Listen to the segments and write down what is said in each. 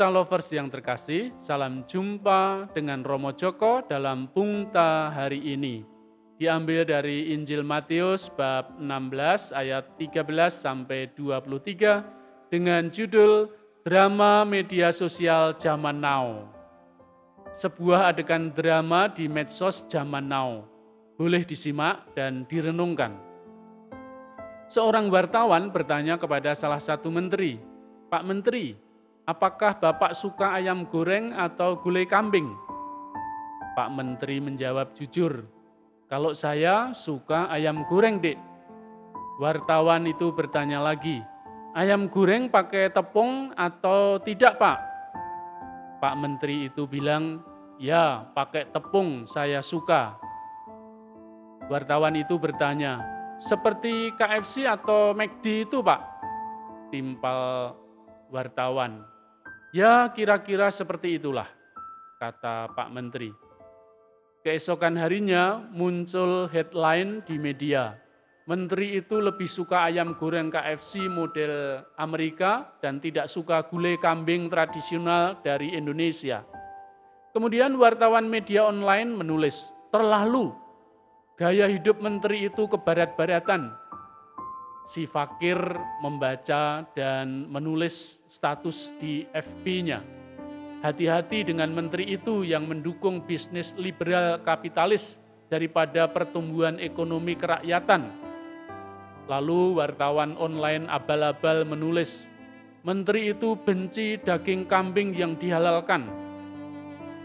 Pungta Lovers yang terkasih, salam jumpa dengan Romo Joko dalam Pungta hari ini. Diambil dari Injil Matius bab 16 ayat 13 sampai 23 dengan judul Drama Media Sosial Zaman Now. Sebuah adegan drama di medsos zaman now. Boleh disimak dan direnungkan. Seorang wartawan bertanya kepada salah satu menteri, "Pak Menteri, apakah Bapak suka ayam goreng atau gulai kambing? Pak Menteri menjawab jujur, kalau saya suka ayam goreng, Dek. Wartawan itu bertanya lagi, ayam goreng pakai tepung atau tidak, Pak? Pak Menteri itu bilang, ya pakai tepung saya suka. Wartawan itu bertanya, seperti KFC atau McD itu, Pak? Timpal wartawan. Ya kira-kira seperti itulah, kata Pak Menteri. Keesokan harinya muncul headline di media. Menteri itu lebih suka ayam goreng KFC model Amerika dan tidak suka gulai kambing tradisional dari Indonesia. Kemudian wartawan media online menulis, terlalu gaya hidup menteri itu kebarat-baratan. Si fakir membaca dan menulis status di FB-nya. Hati-hati dengan menteri itu yang mendukung bisnis liberal kapitalis daripada pertumbuhan ekonomi kerakyatan. Lalu wartawan online abal-abal menulis, menteri itu benci daging kambing yang dihalalkan.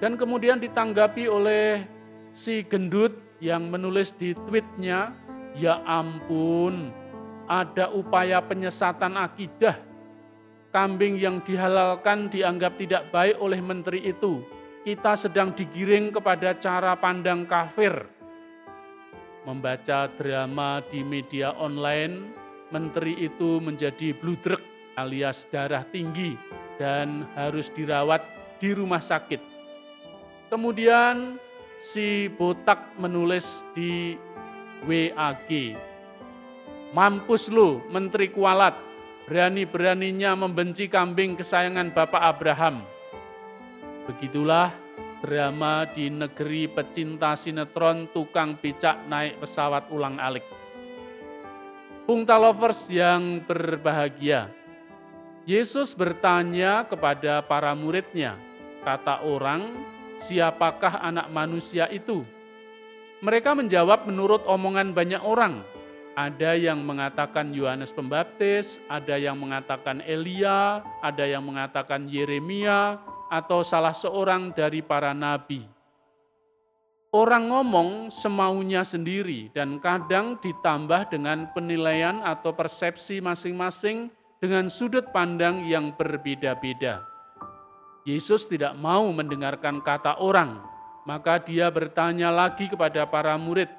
Dan kemudian ditanggapi oleh si gendut yang menulis di tweetnya, ya ampun, ada upaya penyesatan akidah kambing yang dihalalkan dianggap tidak baik oleh menteri itu. Kita sedang digiring kepada cara pandang kafir. Membaca drama di media online, menteri itu menjadi bludrek alias darah tinggi dan harus dirawat di rumah sakit. Kemudian si botak menulis di WAG, Mampus lu, Menteri Kualat, berani-beraninya membenci kambing kesayangan Bapak Abraham. Begitulah drama di negeri pecinta sinetron tukang becak naik pesawat ulang alik. Pungta lovers yang berbahagia, Yesus bertanya kepada para muridnya, kata orang, siapakah anak manusia itu? Mereka menjawab menurut omongan banyak orang, ada yang mengatakan Yohanes Pembaptis, ada yang mengatakan Elia, ada yang mengatakan Yeremia, atau salah seorang dari para nabi. Orang ngomong semaunya sendiri dan kadang ditambah dengan penilaian atau persepsi masing-masing dengan sudut pandang yang berbeda-beda. Yesus tidak mau mendengarkan kata orang, maka dia bertanya lagi kepada para murid,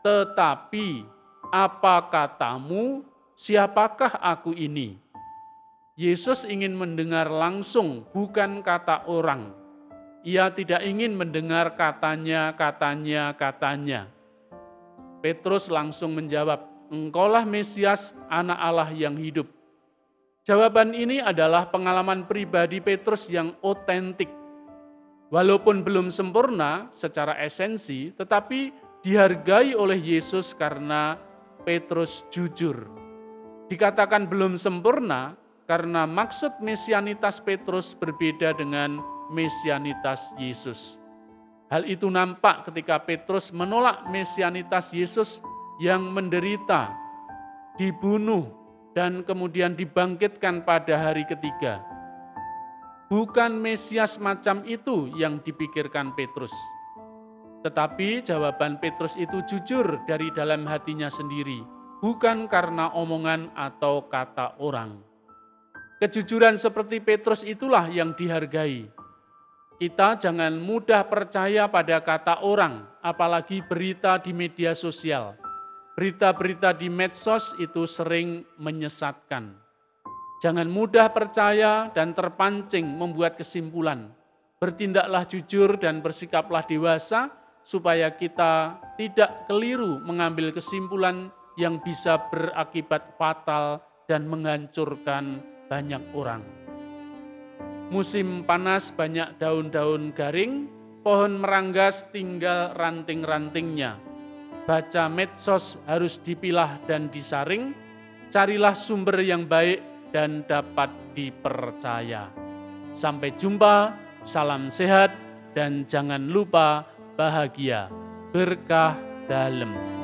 "Tetapi apa katamu, siapakah aku ini? Yesus ingin mendengar langsung, bukan kata orang. Ia tidak ingin mendengar katanya, katanya, katanya. Petrus langsung menjawab, Engkaulah Mesias, anak Allah yang hidup. Jawaban ini adalah pengalaman pribadi Petrus yang otentik. Walaupun belum sempurna secara esensi, tetapi dihargai oleh Yesus karena Petrus jujur. Dikatakan belum sempurna karena maksud mesianitas Petrus berbeda dengan mesianitas Yesus. Hal itu nampak ketika Petrus menolak mesianitas Yesus yang menderita, dibunuh, dan kemudian dibangkitkan pada hari ketiga. Bukan Mesias macam itu yang dipikirkan Petrus. Tetapi jawaban Petrus itu jujur dari dalam hatinya sendiri, bukan karena omongan atau kata orang. Kejujuran seperti Petrus itulah yang dihargai. Kita jangan mudah percaya pada kata orang, apalagi berita di media sosial. Berita-berita di medsos itu sering menyesatkan. Jangan mudah percaya dan terpancing membuat kesimpulan. Bertindaklah jujur dan bersikaplah dewasa supaya kita tidak keliru mengambil kesimpulan yang bisa berakibat fatal dan menghancurkan banyak orang. Musim panas banyak daun-daun garing, pohon meranggas tinggal ranting-rantingnya. Baca medsos harus dipilah dan disaring, carilah sumber yang baik dan dapat dipercaya. Sampai jumpa, salam sehat, dan jangan lupa bahagia, berkah dalam.